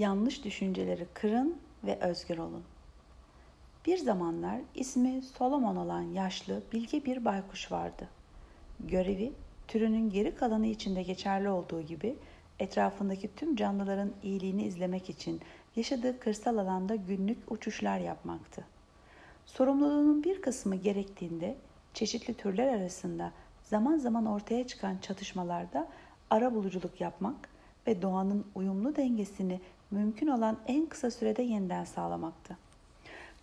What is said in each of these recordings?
Yanlış düşünceleri kırın ve özgür olun. Bir zamanlar ismi Solomon olan yaşlı, bilge bir baykuş vardı. Görevi türünün geri kalanı içinde geçerli olduğu gibi etrafındaki tüm canlıların iyiliğini izlemek için yaşadığı kırsal alanda günlük uçuşlar yapmaktı. Sorumluluğunun bir kısmı gerektiğinde çeşitli türler arasında zaman zaman ortaya çıkan çatışmalarda ara buluculuk yapmak ve doğanın uyumlu dengesini mümkün olan en kısa sürede yeniden sağlamaktı.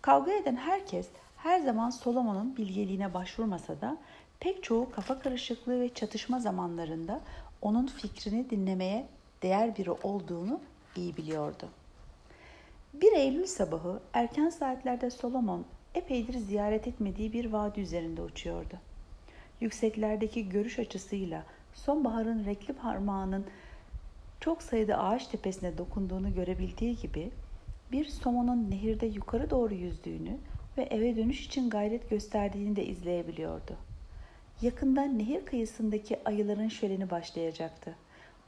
Kavga eden herkes her zaman Solomon'un bilgeliğine başvurmasa da pek çoğu kafa karışıklığı ve çatışma zamanlarında onun fikrini dinlemeye değer biri olduğunu iyi biliyordu. 1 Eylül sabahı erken saatlerde Solomon epeydir ziyaret etmediği bir vadi üzerinde uçuyordu. Yükseklerdeki görüş açısıyla sonbaharın renkli parmağının çok sayıda ağaç tepesine dokunduğunu görebildiği gibi bir somonun nehirde yukarı doğru yüzdüğünü ve eve dönüş için gayret gösterdiğini de izleyebiliyordu. Yakında nehir kıyısındaki ayıların şöleni başlayacaktı.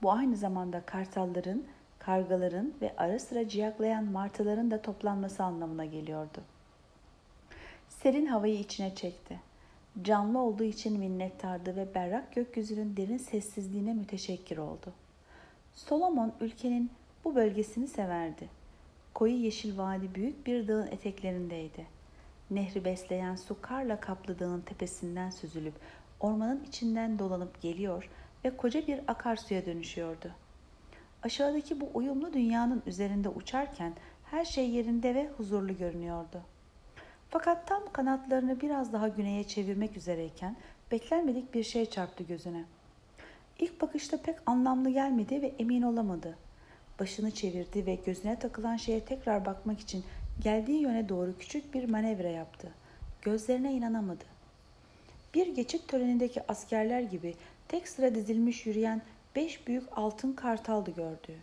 Bu aynı zamanda kartalların, kargaların ve ara sıra ciyaklayan martıların da toplanması anlamına geliyordu. Serin havayı içine çekti. Canlı olduğu için minnettardı ve berrak gökyüzünün derin sessizliğine müteşekkir oldu. Solomon ülkenin bu bölgesini severdi. Koyu yeşil vadi büyük bir dağın eteklerindeydi. Nehri besleyen su karla kaplı dağın tepesinden süzülüp ormanın içinden dolanıp geliyor ve koca bir akarsuya dönüşüyordu. Aşağıdaki bu uyumlu dünyanın üzerinde uçarken her şey yerinde ve huzurlu görünüyordu. Fakat tam kanatlarını biraz daha güneye çevirmek üzereyken beklenmedik bir şey çarptı gözüne. İlk bakışta pek anlamlı gelmedi ve emin olamadı. Başını çevirdi ve gözüne takılan şeye tekrar bakmak için geldiği yöne doğru küçük bir manevra yaptı. Gözlerine inanamadı. Bir geçit törenindeki askerler gibi tek sıra dizilmiş yürüyen beş büyük altın kartaldı gördüğü.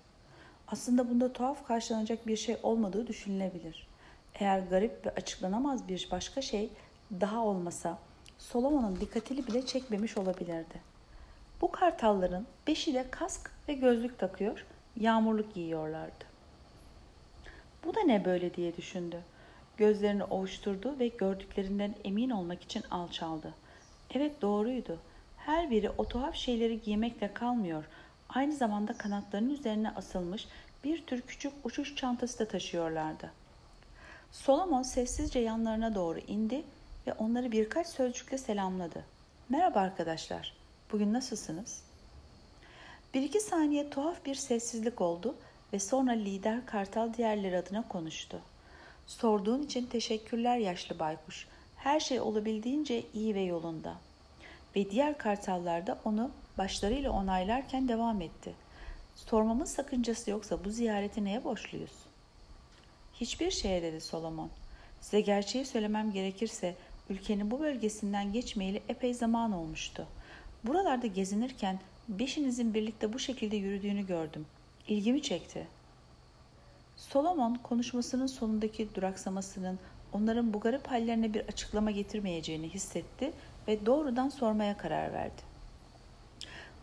Aslında bunda tuhaf karşılanacak bir şey olmadığı düşünülebilir. Eğer garip ve açıklanamaz bir başka şey daha olmasa Solomon'un dikkatini bile çekmemiş olabilirdi. Bu kartalların beşi de kask ve gözlük takıyor, yağmurluk giyiyorlardı. Bu da ne böyle diye düşündü. Gözlerini ovuşturdu ve gördüklerinden emin olmak için alçaldı. Evet doğruydu. Her biri o tuhaf şeyleri giymekle kalmıyor. Aynı zamanda kanatlarının üzerine asılmış bir tür küçük uçuş çantası da taşıyorlardı. Solomon sessizce yanlarına doğru indi ve onları birkaç sözcükle selamladı. Merhaba arkadaşlar, bugün nasılsınız? Bir iki saniye tuhaf bir sessizlik oldu ve sonra lider Kartal diğerleri adına konuştu. Sorduğun için teşekkürler yaşlı baykuş. Her şey olabildiğince iyi ve yolunda. Ve diğer kartallar da onu başlarıyla onaylarken devam etti. Sormamın sakıncası yoksa bu ziyareti neye borçluyuz? Hiçbir şeye dedi Solomon. Size gerçeği söylemem gerekirse ülkenin bu bölgesinden geçmeyeli epey zaman olmuştu. Buralarda gezinirken beşinizin birlikte bu şekilde yürüdüğünü gördüm. İlgimi çekti. Solomon konuşmasının sonundaki duraksamasının onların bu garip hallerine bir açıklama getirmeyeceğini hissetti ve doğrudan sormaya karar verdi.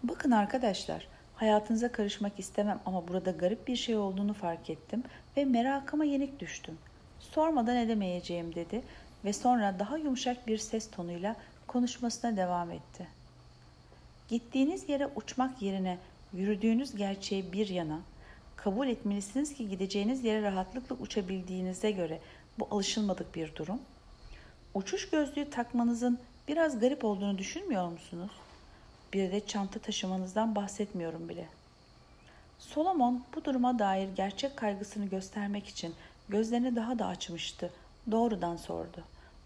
Bakın arkadaşlar, hayatınıza karışmak istemem ama burada garip bir şey olduğunu fark ettim ve merakıma yenik düştüm. Sormadan edemeyeceğim dedi ve sonra daha yumuşak bir ses tonuyla konuşmasına devam etti. Gittiğiniz yere uçmak yerine yürüdüğünüz gerçeği bir yana, kabul etmelisiniz ki gideceğiniz yere rahatlıkla uçabildiğinize göre bu alışılmadık bir durum. Uçuş gözlüğü takmanızın biraz garip olduğunu düşünmüyor musunuz? Bir de çanta taşımanızdan bahsetmiyorum bile. Solomon bu duruma dair gerçek kaygısını göstermek için gözlerini daha da açmıştı. Doğrudan sordu.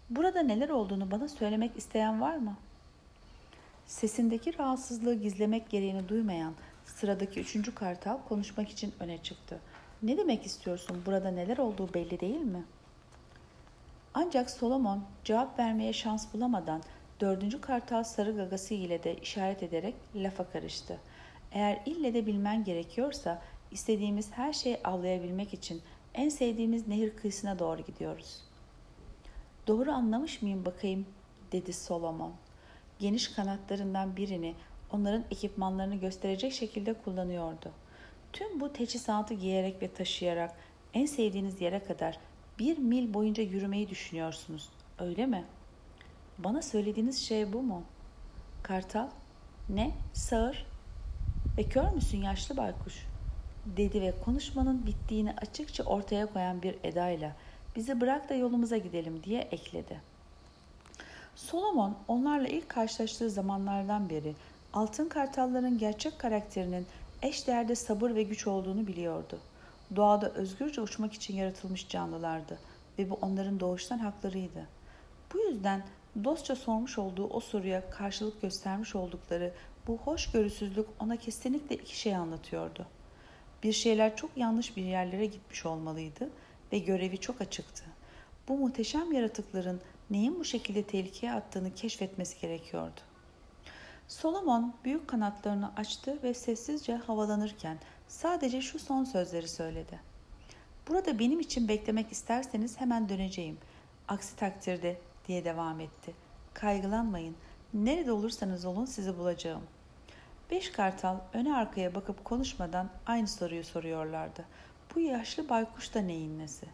Burada neler olduğunu bana söylemek isteyen var mı? Sesindeki rahatsızlığı gizlemek gereğini duymayan sıradaki üçüncü kartal konuşmak için öne çıktı. Ne demek istiyorsun? Burada neler olduğu belli değil mi? Ancak Solomon cevap vermeye şans bulamadan dördüncü kartal sarı gagası ile de işaret ederek lafa karıştı. Eğer ille de bilmen gerekiyorsa istediğimiz her şeyi avlayabilmek için en sevdiğimiz nehir kıyısına doğru gidiyoruz. Doğru anlamış mıyım bakayım dedi Solomon. Geniş kanatlarından birini onların ekipmanlarını gösterecek şekilde kullanıyordu. Tüm bu teçhizatı giyerek ve taşıyarak en sevdiğiniz yere kadar bir mil boyunca yürümeyi düşünüyorsunuz. Öyle mi? Bana söylediğiniz şey bu mu? Kartal, ne? Sağır? Ve kör müsün yaşlı baykuş? Dedi ve konuşmanın bittiğini açıkça ortaya koyan bir edayla bizi bırak da yolumuza gidelim diye ekledi. Solomon onlarla ilk karşılaştığı zamanlardan beri altın kartalların gerçek karakterinin eş değerde sabır ve güç olduğunu biliyordu. Doğada özgürce uçmak için yaratılmış canlılardı ve bu onların doğuştan haklarıydı. Bu yüzden dostça sormuş olduğu o soruya karşılık göstermiş oldukları bu hoşgörüsüzlük ona kesinlikle iki şey anlatıyordu. Bir şeyler çok yanlış bir yerlere gitmiş olmalıydı ve görevi çok açıktı. Bu muhteşem yaratıkların neyin bu şekilde tehlikeye attığını keşfetmesi gerekiyordu. Solomon büyük kanatlarını açtı ve sessizce havalanırken sadece şu son sözleri söyledi. Burada benim için beklemek isterseniz hemen döneceğim. Aksi takdirde diye devam etti. Kaygılanmayın. Nerede olursanız olun sizi bulacağım. Beş kartal öne arkaya bakıp konuşmadan aynı soruyu soruyorlardı. Bu yaşlı baykuş da neyin nesi?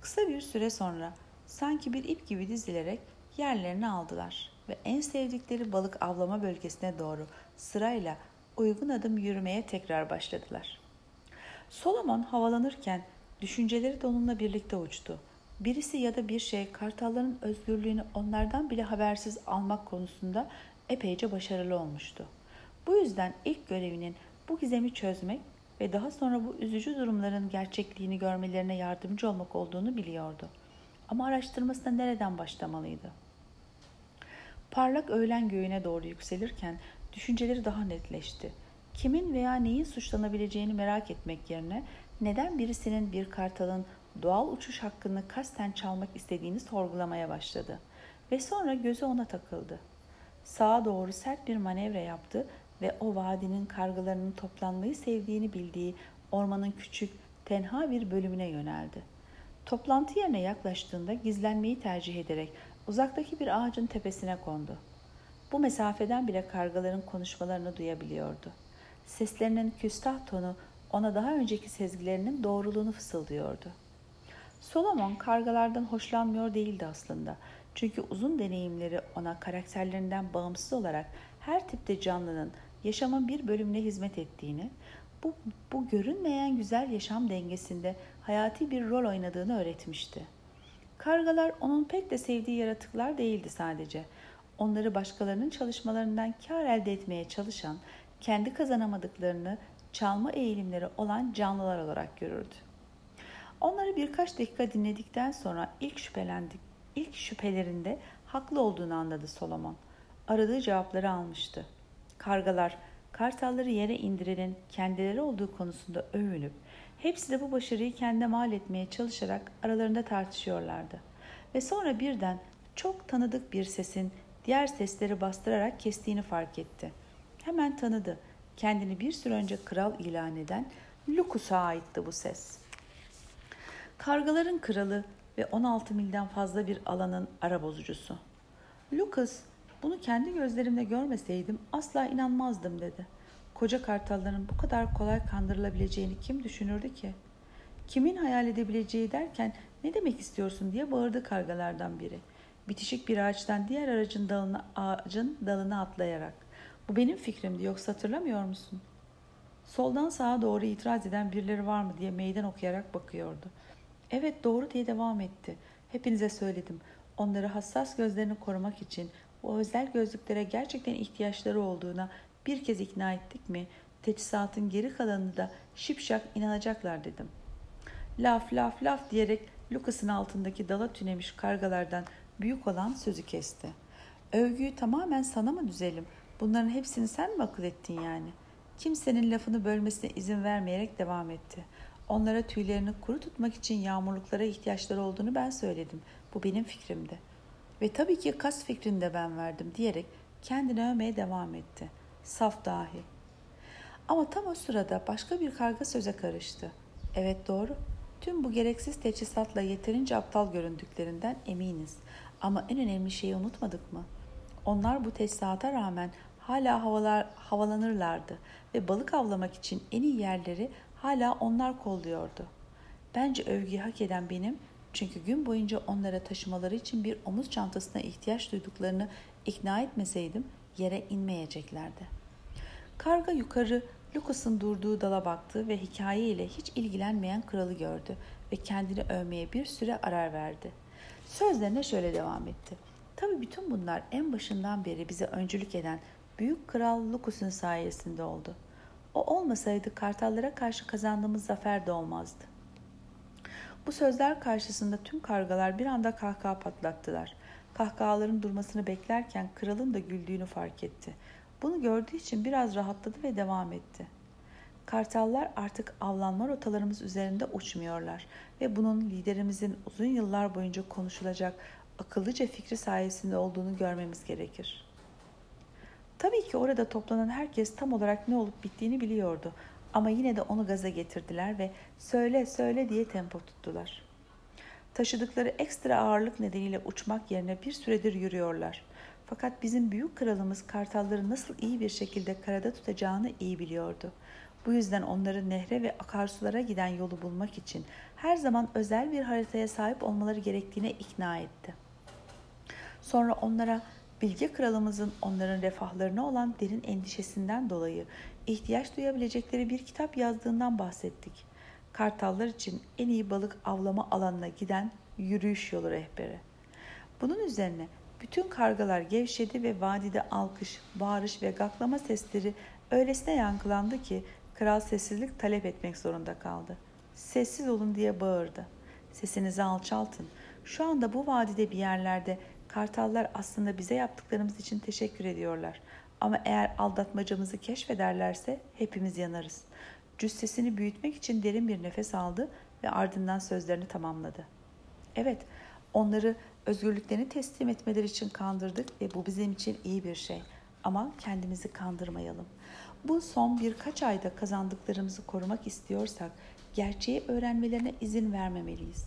Kısa bir süre sonra sanki bir ip gibi dizilerek yerlerini aldılar ve en sevdikleri balık avlama bölgesine doğru sırayla uygun adım yürümeye tekrar başladılar. Solomon havalanırken düşünceleri de onunla birlikte uçtu. Birisi ya da bir şey kartalların özgürlüğünü onlardan bile habersiz almak konusunda epeyce başarılı olmuştu. Bu yüzden ilk görevinin bu gizemi çözmek ve daha sonra bu üzücü durumların gerçekliğini görmelerine yardımcı olmak olduğunu biliyordu. Ama araştırmasına nereden başlamalıydı? Parlak öğlen göğüne doğru yükselirken düşünceleri daha netleşti. Kimin veya neyin suçlanabileceğini merak etmek yerine neden birisinin bir kartalın doğal uçuş hakkını kasten çalmak istediğini sorgulamaya başladı. Ve sonra gözü ona takıldı. Sağa doğru sert bir manevra yaptı ve o vadinin kargalarının toplanmayı sevdiğini bildiği ormanın küçük, tenha bir bölümüne yöneldi. Toplantı yerine yaklaştığında gizlenmeyi tercih ederek uzaktaki bir ağacın tepesine kondu. Bu mesafeden bile kargaların konuşmalarını duyabiliyordu. Seslerinin küstah tonu ona daha önceki sezgilerinin doğruluğunu fısıldıyordu. Solomon kargalardan hoşlanmıyor değildi aslında. Çünkü uzun deneyimleri ona karakterlerinden bağımsız olarak her tipte canlının yaşamın bir bölümüne hizmet ettiğini, bu, bu görünmeyen güzel yaşam dengesinde hayati bir rol oynadığını öğretmişti. Kargalar onun pek de sevdiği yaratıklar değildi sadece. Onları başkalarının çalışmalarından kar elde etmeye çalışan, kendi kazanamadıklarını çalma eğilimleri olan canlılar olarak görürdü. Onları birkaç dakika dinledikten sonra ilk şüphelendik. İlk şüphelerinde haklı olduğunu anladı Solomon. Aradığı cevapları almıştı. Kargalar, kartalları yere indirenin kendileri olduğu konusunda övünüp, hepsi de bu başarıyı kendine mal etmeye çalışarak aralarında tartışıyorlardı. Ve sonra birden çok tanıdık bir sesin diğer sesleri bastırarak kestiğini fark etti. Hemen tanıdı. Kendini bir süre önce kral ilan eden Lukus'a aitti bu ses. Kargaların kralı ve 16 milden fazla bir alanın ara bozucusu. Lucas bunu kendi gözlerimle görmeseydim asla inanmazdım dedi. Koca kartalların bu kadar kolay kandırılabileceğini kim düşünürdü ki? Kimin hayal edebileceği derken ne demek istiyorsun diye bağırdı kargalardan biri. Bitişik bir ağaçtan diğer aracın dalına, ağacın dalına atlayarak. Bu benim fikrimdi yoksa hatırlamıyor musun? Soldan sağa doğru itiraz eden birileri var mı diye meydan okuyarak bakıyordu. Evet doğru diye devam etti. Hepinize söyledim. Onları hassas gözlerini korumak için bu özel gözlüklere gerçekten ihtiyaçları olduğuna bir kez ikna ettik mi teçhizatın geri kalanını da şipşak inanacaklar dedim. Laf laf laf diyerek Lucas'ın altındaki dala tünemiş kargalardan büyük olan sözü kesti. Övgüyü tamamen sana mı düzelim? Bunların hepsini sen mi akıl ettin yani? Kimsenin lafını bölmesine izin vermeyerek devam etti. Onlara tüylerini kuru tutmak için yağmurluklara ihtiyaçları olduğunu ben söyledim. Bu benim fikrimdi. Ve tabii ki kas fikrini de ben verdim diyerek kendini övmeye devam etti. Saf dahi. Ama tam o sırada başka bir karga söze karıştı. Evet doğru. Tüm bu gereksiz teçhizatla yeterince aptal göründüklerinden eminiz. Ama en önemli şeyi unutmadık mı? Onlar bu teçhizata rağmen hala havalar, havalanırlardı ve balık avlamak için en iyi yerleri hala onlar kolluyordu. Bence övgüyü hak eden benim çünkü gün boyunca onlara taşımaları için bir omuz çantasına ihtiyaç duyduklarını ikna etmeseydim yere inmeyeceklerdi. Karga yukarı Lucas'ın durduğu dala baktı ve hikayeyle hiç ilgilenmeyen kralı gördü ve kendini övmeye bir süre arar verdi. Sözlerine şöyle devam etti. Tabii bütün bunlar en başından beri bize öncülük eden büyük kral Lucas'ın sayesinde oldu. O olmasaydı kartallara karşı kazandığımız zafer de olmazdı. Bu sözler karşısında tüm kargalar bir anda kahkaha patlattılar. Kahkahaların durmasını beklerken kralın da güldüğünü fark etti. Bunu gördüğü için biraz rahatladı ve devam etti. Kartallar artık avlanma rotalarımız üzerinde uçmuyorlar ve bunun liderimizin uzun yıllar boyunca konuşulacak akıllıca fikri sayesinde olduğunu görmemiz gerekir. Tabii ki orada toplanan herkes tam olarak ne olup bittiğini biliyordu ama yine de onu gaza getirdiler ve söyle söyle diye tempo tuttular. Taşıdıkları ekstra ağırlık nedeniyle uçmak yerine bir süredir yürüyorlar. Fakat bizim büyük kralımız kartalları nasıl iyi bir şekilde karada tutacağını iyi biliyordu. Bu yüzden onları nehre ve akarsulara giden yolu bulmak için her zaman özel bir haritaya sahip olmaları gerektiğine ikna etti. Sonra onlara bilge kralımızın onların refahlarına olan derin endişesinden dolayı ihtiyaç duyabilecekleri bir kitap yazdığından bahsettik. Kartallar için en iyi balık avlama alanına giden yürüyüş yolu rehberi. Bunun üzerine bütün kargalar gevşedi ve vadide alkış, bağırış ve gaklama sesleri öylesine yankılandı ki kral sessizlik talep etmek zorunda kaldı. Sessiz olun diye bağırdı. Sesinizi alçaltın. Şu anda bu vadide bir yerlerde kartallar aslında bize yaptıklarımız için teşekkür ediyorlar. Ama eğer aldatmacamızı keşfederlerse hepimiz yanarız. Cüssesini büyütmek için derin bir nefes aldı ve ardından sözlerini tamamladı. Evet, onları özgürlüklerini teslim etmeleri için kandırdık ve bu bizim için iyi bir şey. Ama kendimizi kandırmayalım. Bu son birkaç ayda kazandıklarımızı korumak istiyorsak gerçeği öğrenmelerine izin vermemeliyiz.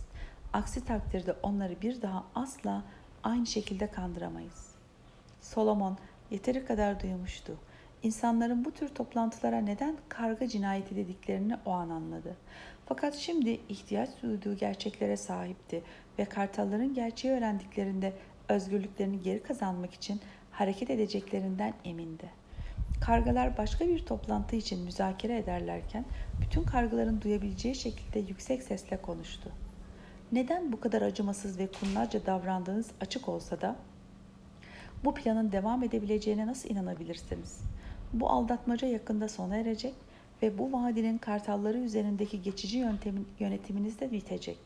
Aksi takdirde onları bir daha asla aynı şekilde kandıramayız. Solomon yeteri kadar duymuştu. İnsanların bu tür toplantılara neden karga cinayeti dediklerini o an anladı. Fakat şimdi ihtiyaç duyduğu gerçeklere sahipti ve kartalların gerçeği öğrendiklerinde özgürlüklerini geri kazanmak için hareket edeceklerinden emindi. Kargalar başka bir toplantı için müzakere ederlerken bütün kargaların duyabileceği şekilde yüksek sesle konuştu. Neden bu kadar acımasız ve kurnazca davrandığınız açık olsa da bu planın devam edebileceğine nasıl inanabilirsiniz? Bu aldatmaca yakında sona erecek ve bu vadinin kartalları üzerindeki geçici yöntemin, yönetiminiz de bitecek.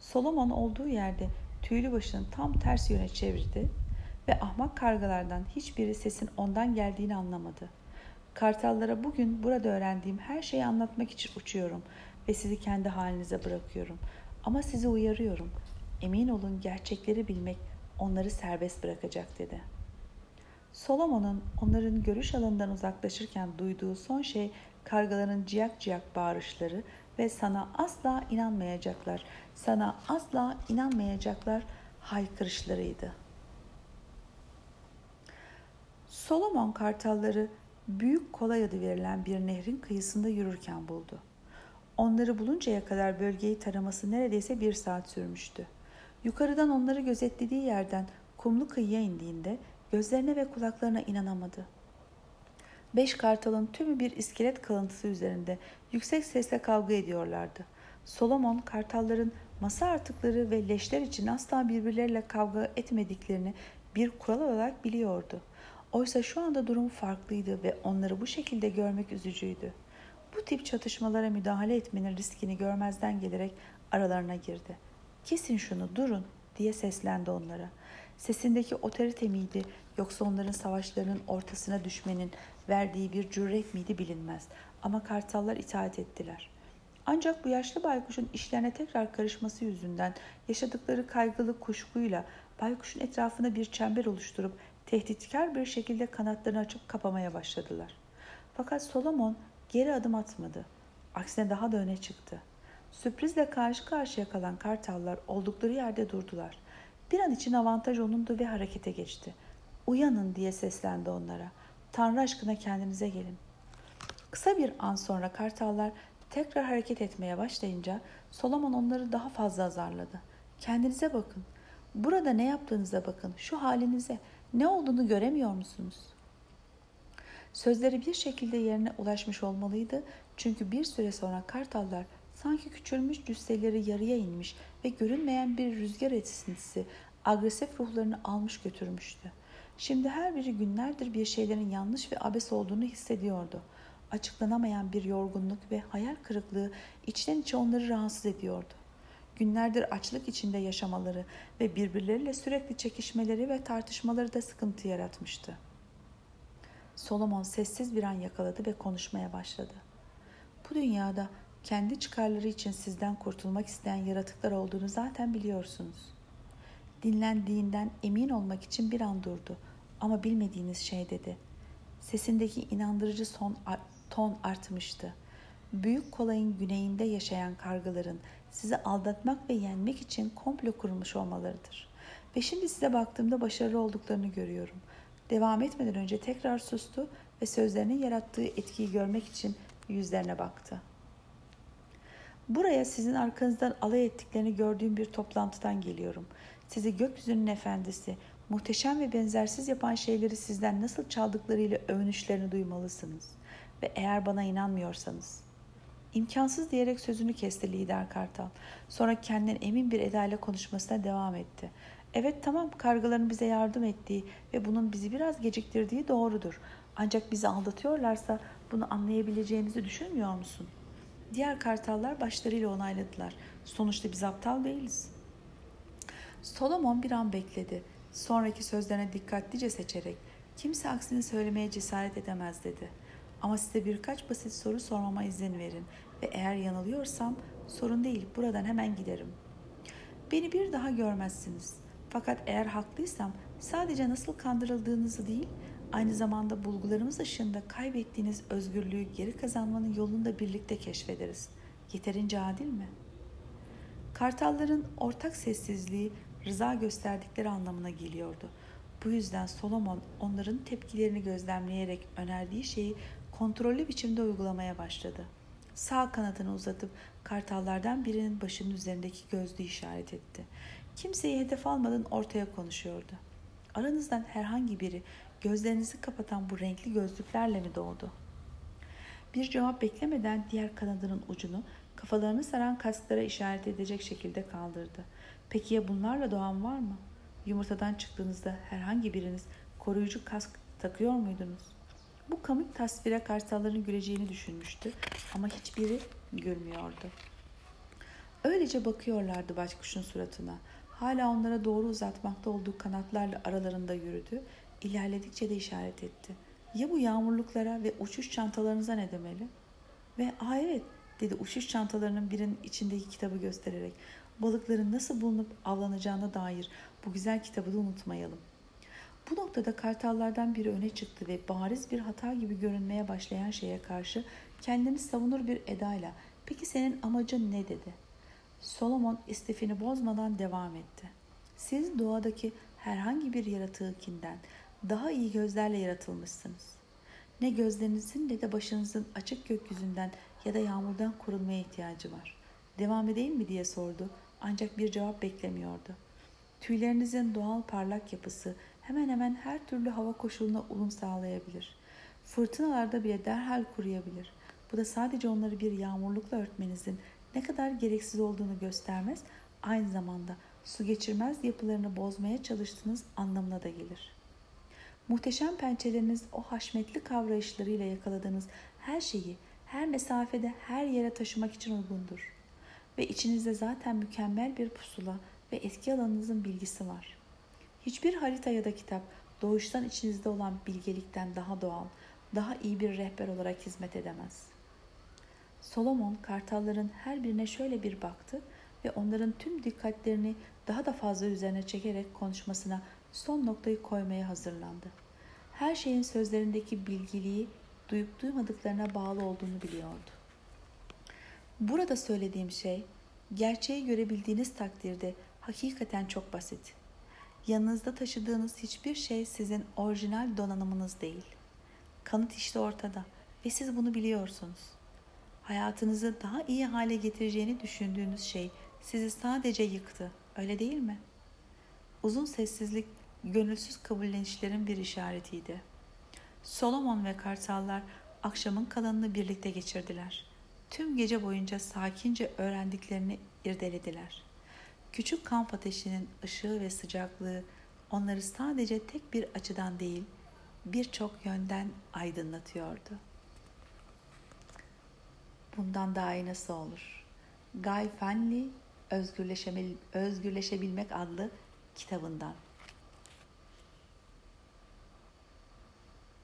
Solomon olduğu yerde tüylü başını tam ters yöne çevirdi ve ahmak kargalardan hiçbiri sesin ondan geldiğini anlamadı. Kartallara bugün burada öğrendiğim her şeyi anlatmak için uçuyorum ve sizi kendi halinize bırakıyorum. Ama sizi uyarıyorum. Emin olun gerçekleri bilmek onları serbest bırakacak dedi. Solomon'un onların görüş alanından uzaklaşırken duyduğu son şey kargaların ciyak ciyak bağırışları ve sana asla inanmayacaklar, sana asla inanmayacaklar haykırışlarıydı. Solomon kartalları Büyük Kolay adı verilen bir nehrin kıyısında yürürken buldu. Onları buluncaya kadar bölgeyi taraması neredeyse bir saat sürmüştü. Yukarıdan onları gözetlediği yerden kumlu kıyıya indiğinde gözlerine ve kulaklarına inanamadı. Beş kartalın tümü bir iskelet kalıntısı üzerinde yüksek sesle kavga ediyorlardı. Solomon kartalların masa artıkları ve leşler için asla birbirleriyle kavga etmediklerini bir kural olarak biliyordu. Oysa şu anda durum farklıydı ve onları bu şekilde görmek üzücüydü. Bu tip çatışmalara müdahale etmenin riskini görmezden gelerek aralarına girdi. Kesin şunu durun diye seslendi onlara. Sesindeki otorite miydi yoksa onların savaşlarının ortasına düşmenin verdiği bir cüret miydi bilinmez. Ama kartallar itaat ettiler. Ancak bu yaşlı baykuşun işlerine tekrar karışması yüzünden yaşadıkları kaygılı kuşkuyla baykuşun etrafına bir çember oluşturup tehditkar bir şekilde kanatlarını açıp kapamaya başladılar. Fakat Solomon geri adım atmadı. Aksine daha da öne çıktı. Sürprizle karşı karşıya kalan kartallar oldukları yerde durdular. Bir an için avantaj onundu ve harekete geçti. Uyanın diye seslendi onlara. Tanrı aşkına kendinize gelin. Kısa bir an sonra kartallar tekrar hareket etmeye başlayınca Solomon onları daha fazla azarladı. Kendinize bakın. Burada ne yaptığınıza bakın. Şu halinize ne olduğunu göremiyor musunuz? Sözleri bir şekilde yerine ulaşmış olmalıydı. Çünkü bir süre sonra kartallar sanki küçülmüş cüsseleri yarıya inmiş ve görünmeyen bir rüzgar esintisi agresif ruhlarını almış götürmüştü. Şimdi her biri günlerdir bir şeylerin yanlış ve abes olduğunu hissediyordu. Açıklanamayan bir yorgunluk ve hayal kırıklığı içten içe onları rahatsız ediyordu. Günlerdir açlık içinde yaşamaları ve birbirleriyle sürekli çekişmeleri ve tartışmaları da sıkıntı yaratmıştı. Solomon sessiz bir an yakaladı ve konuşmaya başladı. Bu dünyada kendi çıkarları için sizden kurtulmak isteyen yaratıklar olduğunu zaten biliyorsunuz. Dinlendiğinden emin olmak için bir an durdu ama bilmediğiniz şey dedi. Sesindeki inandırıcı son ton artmıştı. Büyük kolayın güneyinde yaşayan kargaların sizi aldatmak ve yenmek için komplo kurmuş olmalarıdır. Ve şimdi size baktığımda başarılı olduklarını görüyorum. Devam etmeden önce tekrar sustu ve sözlerinin yarattığı etkiyi görmek için yüzlerine baktı. Buraya sizin arkanızdan alay ettiklerini gördüğüm bir toplantıdan geliyorum. Sizi gökyüzünün efendisi, muhteşem ve benzersiz yapan şeyleri sizden nasıl çaldıklarıyla övünüşlerini duymalısınız. Ve eğer bana inanmıyorsanız. İmkansız diyerek sözünü kesti lider kartal. Sonra kendinden emin bir edayla konuşmasına devam etti. Evet tamam kargaların bize yardım ettiği ve bunun bizi biraz geciktirdiği doğrudur. Ancak bizi aldatıyorlarsa bunu anlayabileceğimizi düşünmüyor musun? Diğer kartallar başlarıyla onayladılar. Sonuçta biz aptal değiliz. Solomon bir an bekledi. Sonraki sözlerine dikkatlice seçerek kimse aksini söylemeye cesaret edemez dedi. Ama size birkaç basit soru sormama izin verin ve eğer yanılıyorsam sorun değil buradan hemen giderim. Beni bir daha görmezsiniz. Fakat eğer haklıysam sadece nasıl kandırıldığınızı değil, aynı zamanda bulgularımız ışığında kaybettiğiniz özgürlüğü geri kazanmanın yolunu da birlikte keşfederiz. Yeterince adil mi? Kartalların ortak sessizliği rıza gösterdikleri anlamına geliyordu. Bu yüzden Solomon onların tepkilerini gözlemleyerek önerdiği şeyi kontrollü biçimde uygulamaya başladı. Sağ kanadını uzatıp kartallardan birinin başının üzerindeki gözlüğü işaret etti. Kimseyi hedef almadan ortaya konuşuyordu. Aranızdan herhangi biri gözlerinizi kapatan bu renkli gözlüklerle mi doğdu? Bir cevap beklemeden diğer kanadının ucunu kafalarını saran kasklara işaret edecek şekilde kaldırdı. Peki ya bunlarla doğan var mı? Yumurtadan çıktığınızda herhangi biriniz koruyucu kask takıyor muydunuz? Bu komik tasvire kartalların güleceğini düşünmüştü ama hiçbiri gülmüyordu. Öylece bakıyorlardı başkuşun suratına. Hala onlara doğru uzatmakta olduğu kanatlarla aralarında yürüdü. İlerledikçe de işaret etti. Ya bu yağmurluklara ve uçuş çantalarınıza ne demeli? Ve aa evet dedi uçuş çantalarının birinin içindeki kitabı göstererek. Balıkların nasıl bulunup avlanacağına dair bu güzel kitabı da unutmayalım. Bu noktada kartallardan biri öne çıktı ve bariz bir hata gibi görünmeye başlayan şeye karşı kendini savunur bir edayla "Peki senin amacın ne?" dedi. Solomon istifini bozmadan devam etti. Siz doğadaki herhangi bir yaratığınkinden daha iyi gözlerle yaratılmışsınız. Ne gözlerinizin ne de başınızın açık gökyüzünden ya da yağmurdan korunmaya ihtiyacı var. Devam edeyim mi diye sordu ancak bir cevap beklemiyordu. Tüylerinizin doğal parlak yapısı hemen hemen her türlü hava koşuluna uyum sağlayabilir. Fırtınalarda bile derhal kuruyabilir. Bu da sadece onları bir yağmurlukla örtmenizin ne kadar gereksiz olduğunu göstermez, aynı zamanda su geçirmez yapılarını bozmaya çalıştığınız anlamına da gelir. Muhteşem pençeleriniz o haşmetli kavrayışlarıyla yakaladığınız her şeyi her mesafede her yere taşımak için uygundur. Ve içinizde zaten mükemmel bir pusula ve etki alanınızın bilgisi var. Hiçbir harita ya da kitap doğuştan içinizde olan bilgelikten daha doğal, daha iyi bir rehber olarak hizmet edemez. Solomon kartalların her birine şöyle bir baktı ve onların tüm dikkatlerini daha da fazla üzerine çekerek konuşmasına son noktayı koymaya hazırlandı. Her şeyin sözlerindeki bilgiliği duyup duymadıklarına bağlı olduğunu biliyordu. Burada söylediğim şey gerçeği görebildiğiniz takdirde hakikaten çok basit. Yanınızda taşıdığınız hiçbir şey sizin orijinal donanımınız değil. Kanıt işte ortada ve siz bunu biliyorsunuz. Hayatınızı daha iyi hale getireceğini düşündüğünüz şey sizi sadece yıktı, öyle değil mi? Uzun sessizlik gönülsüz kabullenişlerin bir işaretiydi. Solomon ve kartallar akşamın kalanını birlikte geçirdiler. Tüm gece boyunca sakince öğrendiklerini irdelediler. Küçük kamp ateşinin ışığı ve sıcaklığı onları sadece tek bir açıdan değil, birçok yönden aydınlatıyordu. Bundan daha iyi nasıl olur? Guy Fenley Özgürleşebilmek adlı kitabından.